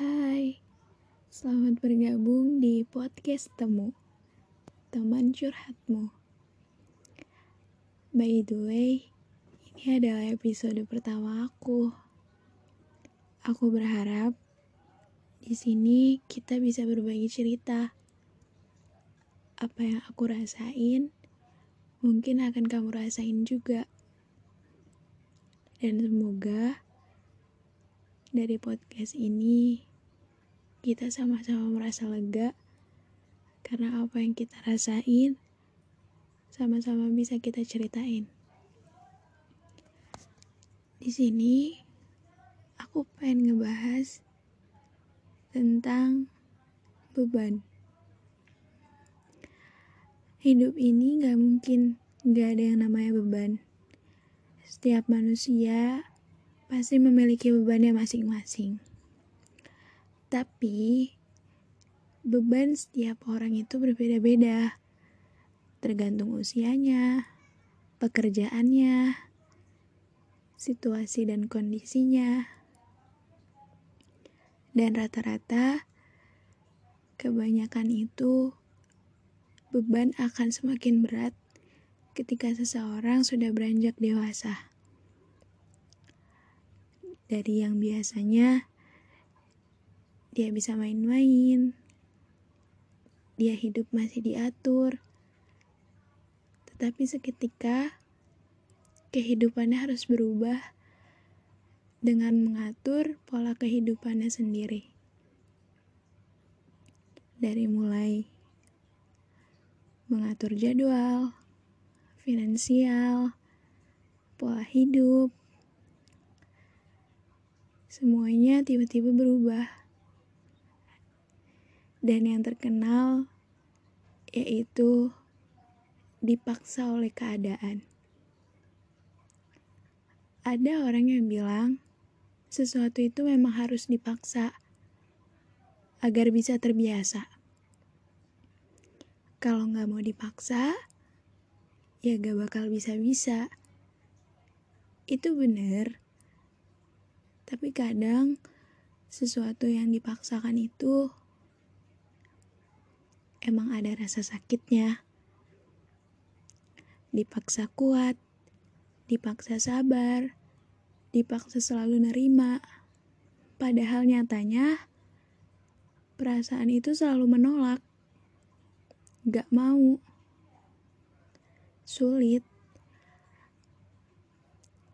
Hai, selamat bergabung di podcast Temu, teman curhatmu. By the way, ini adalah episode pertama aku. Aku berharap di sini kita bisa berbagi cerita. Apa yang aku rasain, mungkin akan kamu rasain juga. Dan semoga dari podcast ini kita sama-sama merasa lega karena apa yang kita rasain sama-sama bisa kita ceritain. Di sini aku pengen ngebahas tentang beban. Hidup ini gak mungkin gak ada yang namanya beban. Setiap manusia pasti memiliki bebannya masing-masing. Tapi beban setiap orang itu berbeda-beda. Tergantung usianya, pekerjaannya, situasi dan kondisinya. Dan rata-rata kebanyakan itu beban akan semakin berat ketika seseorang sudah beranjak dewasa dari yang biasanya dia bisa main-main, dia hidup masih diatur, tetapi seketika kehidupannya harus berubah dengan mengatur pola kehidupannya sendiri. Dari mulai mengatur jadwal, finansial, pola hidup, semuanya tiba-tiba berubah. Dan yang terkenal yaitu dipaksa oleh keadaan. Ada orang yang bilang sesuatu itu memang harus dipaksa agar bisa terbiasa. Kalau nggak mau dipaksa, ya gak bakal bisa-bisa. Itu bener. Tapi kadang sesuatu yang dipaksakan itu emang ada rasa sakitnya. Dipaksa kuat, dipaksa sabar, dipaksa selalu nerima. Padahal nyatanya perasaan itu selalu menolak. Gak mau. Sulit.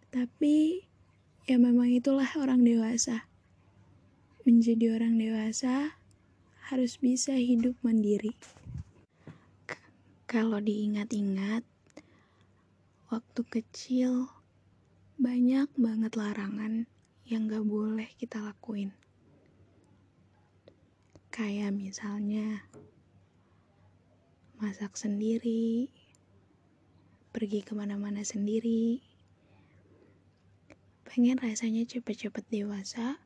Tapi Ya memang itulah orang dewasa. Menjadi orang dewasa harus bisa hidup mandiri. K kalau diingat-ingat, waktu kecil banyak banget larangan yang gak boleh kita lakuin. Kayak misalnya masak sendiri, pergi ke mana-mana sendiri, pengen rasanya cepet-cepet dewasa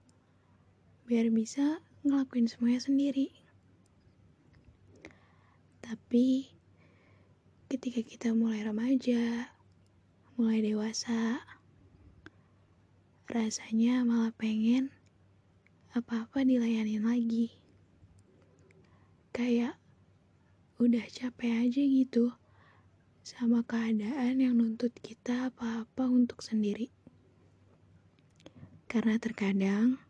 biar bisa ngelakuin semuanya sendiri. Tapi ketika kita mulai remaja, mulai dewasa, rasanya malah pengen apa-apa dilayanin lagi. Kayak udah capek aja gitu sama keadaan yang nuntut kita apa-apa untuk sendiri. Karena terkadang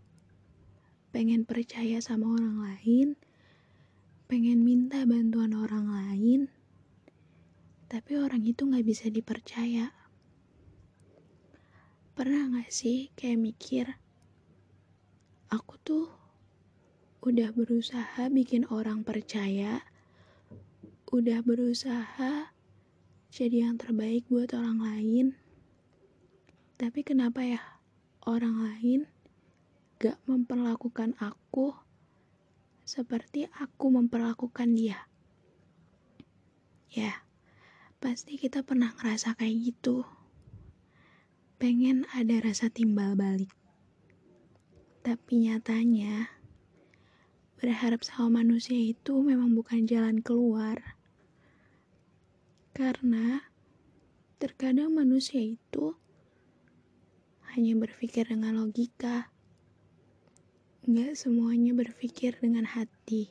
pengen percaya sama orang lain, pengen minta bantuan orang lain, tapi orang itu gak bisa dipercaya. Pernah gak sih kayak mikir, aku tuh udah berusaha bikin orang percaya, udah berusaha jadi yang terbaik buat orang lain, tapi kenapa ya? orang lain gak memperlakukan aku seperti aku memperlakukan dia. Ya, pasti kita pernah ngerasa kayak gitu. Pengen ada rasa timbal balik. Tapi nyatanya, berharap sama manusia itu memang bukan jalan keluar. Karena terkadang manusia itu hanya berpikir dengan logika, Gak semuanya berpikir dengan hati.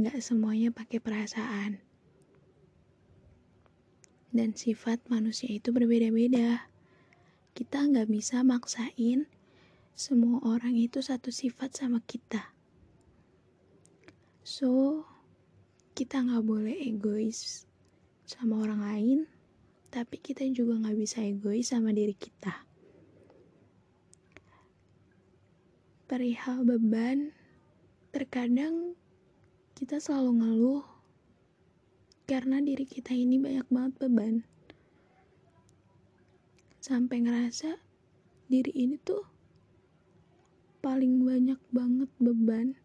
Gak semuanya pakai perasaan. Dan sifat manusia itu berbeda-beda. Kita gak bisa maksain semua orang itu satu sifat sama kita. So, kita gak boleh egois sama orang lain, tapi kita juga gak bisa egois sama diri kita. Perihal beban, terkadang kita selalu ngeluh karena diri kita ini banyak banget beban. Sampai ngerasa diri ini tuh paling banyak banget beban.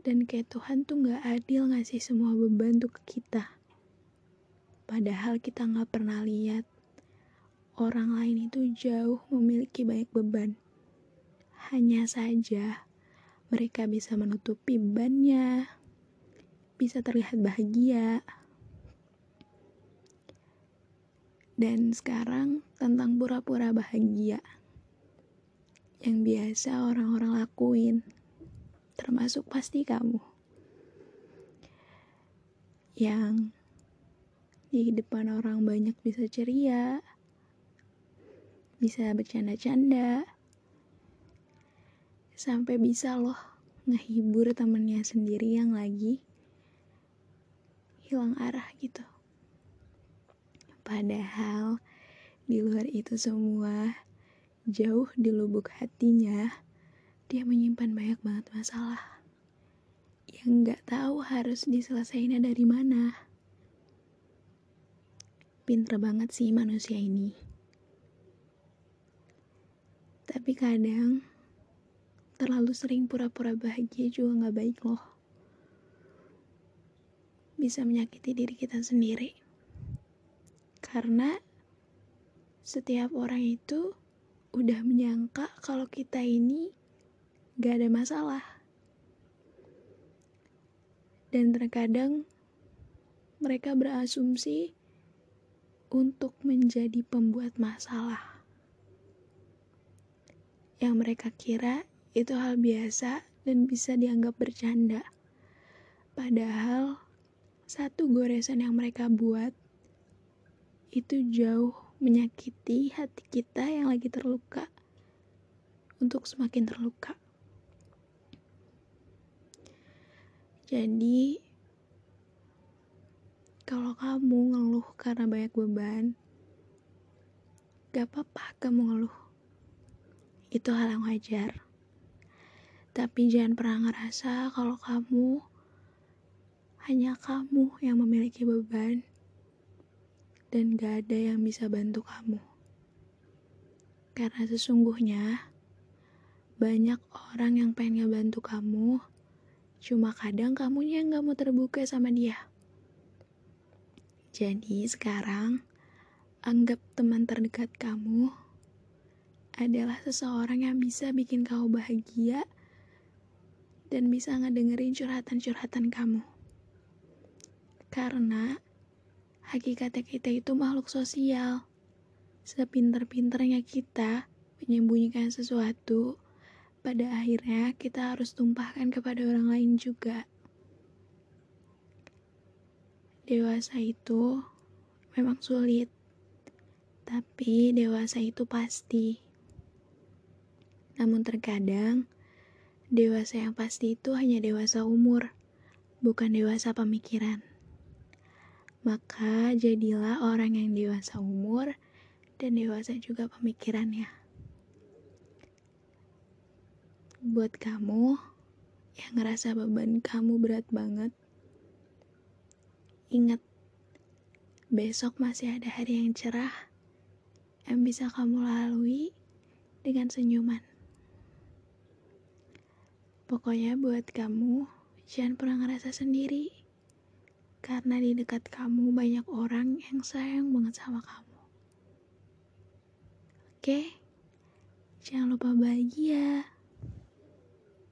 Dan kayak Tuhan tuh gak adil ngasih semua beban tuh ke kita. Padahal kita gak pernah lihat orang lain itu jauh memiliki banyak beban. Hanya saja mereka bisa menutupi bannya, bisa terlihat bahagia. Dan sekarang tentang pura-pura bahagia yang biasa orang-orang lakuin, termasuk pasti kamu. Yang di depan orang banyak bisa ceria, bisa bercanda-canda, sampai bisa loh ngehibur temennya sendiri yang lagi hilang arah gitu. Padahal di luar itu semua, jauh di lubuk hatinya, dia menyimpan banyak banget masalah yang gak tahu harus diselesaikan dari mana. Pinter banget sih manusia ini. Tapi kadang terlalu sering pura-pura bahagia juga gak baik loh. Bisa menyakiti diri kita sendiri. Karena setiap orang itu udah menyangka kalau kita ini gak ada masalah. Dan terkadang mereka berasumsi untuk menjadi pembuat masalah. Yang mereka kira itu hal biasa dan bisa dianggap bercanda. Padahal satu goresan yang mereka buat itu jauh menyakiti hati kita yang lagi terluka untuk semakin terluka. Jadi, kalau kamu ngeluh karena banyak beban, gak apa-apa kamu ngeluh. Itu hal yang wajar. Tapi jangan pernah ngerasa kalau kamu hanya kamu yang memiliki beban dan gak ada yang bisa bantu kamu. Karena sesungguhnya banyak orang yang pengen bantu kamu, cuma kadang kamunya gak mau terbuka sama dia. Jadi sekarang anggap teman terdekat kamu adalah seseorang yang bisa bikin kamu bahagia dan bisa ngedengerin curhatan-curhatan kamu. Karena hakikatnya kita itu makhluk sosial. Sepinter-pinternya kita menyembunyikan sesuatu, pada akhirnya kita harus tumpahkan kepada orang lain juga. Dewasa itu memang sulit, tapi dewasa itu pasti. Namun terkadang Dewasa yang pasti itu hanya dewasa umur, bukan dewasa pemikiran. Maka jadilah orang yang dewasa umur dan dewasa juga pemikirannya. Buat kamu yang ngerasa beban kamu berat banget, ingat besok masih ada hari yang cerah yang bisa kamu lalui dengan senyuman. Pokoknya buat kamu, jangan pernah ngerasa sendiri. Karena di dekat kamu banyak orang yang sayang banget sama kamu. Oke? Jangan lupa bahagia.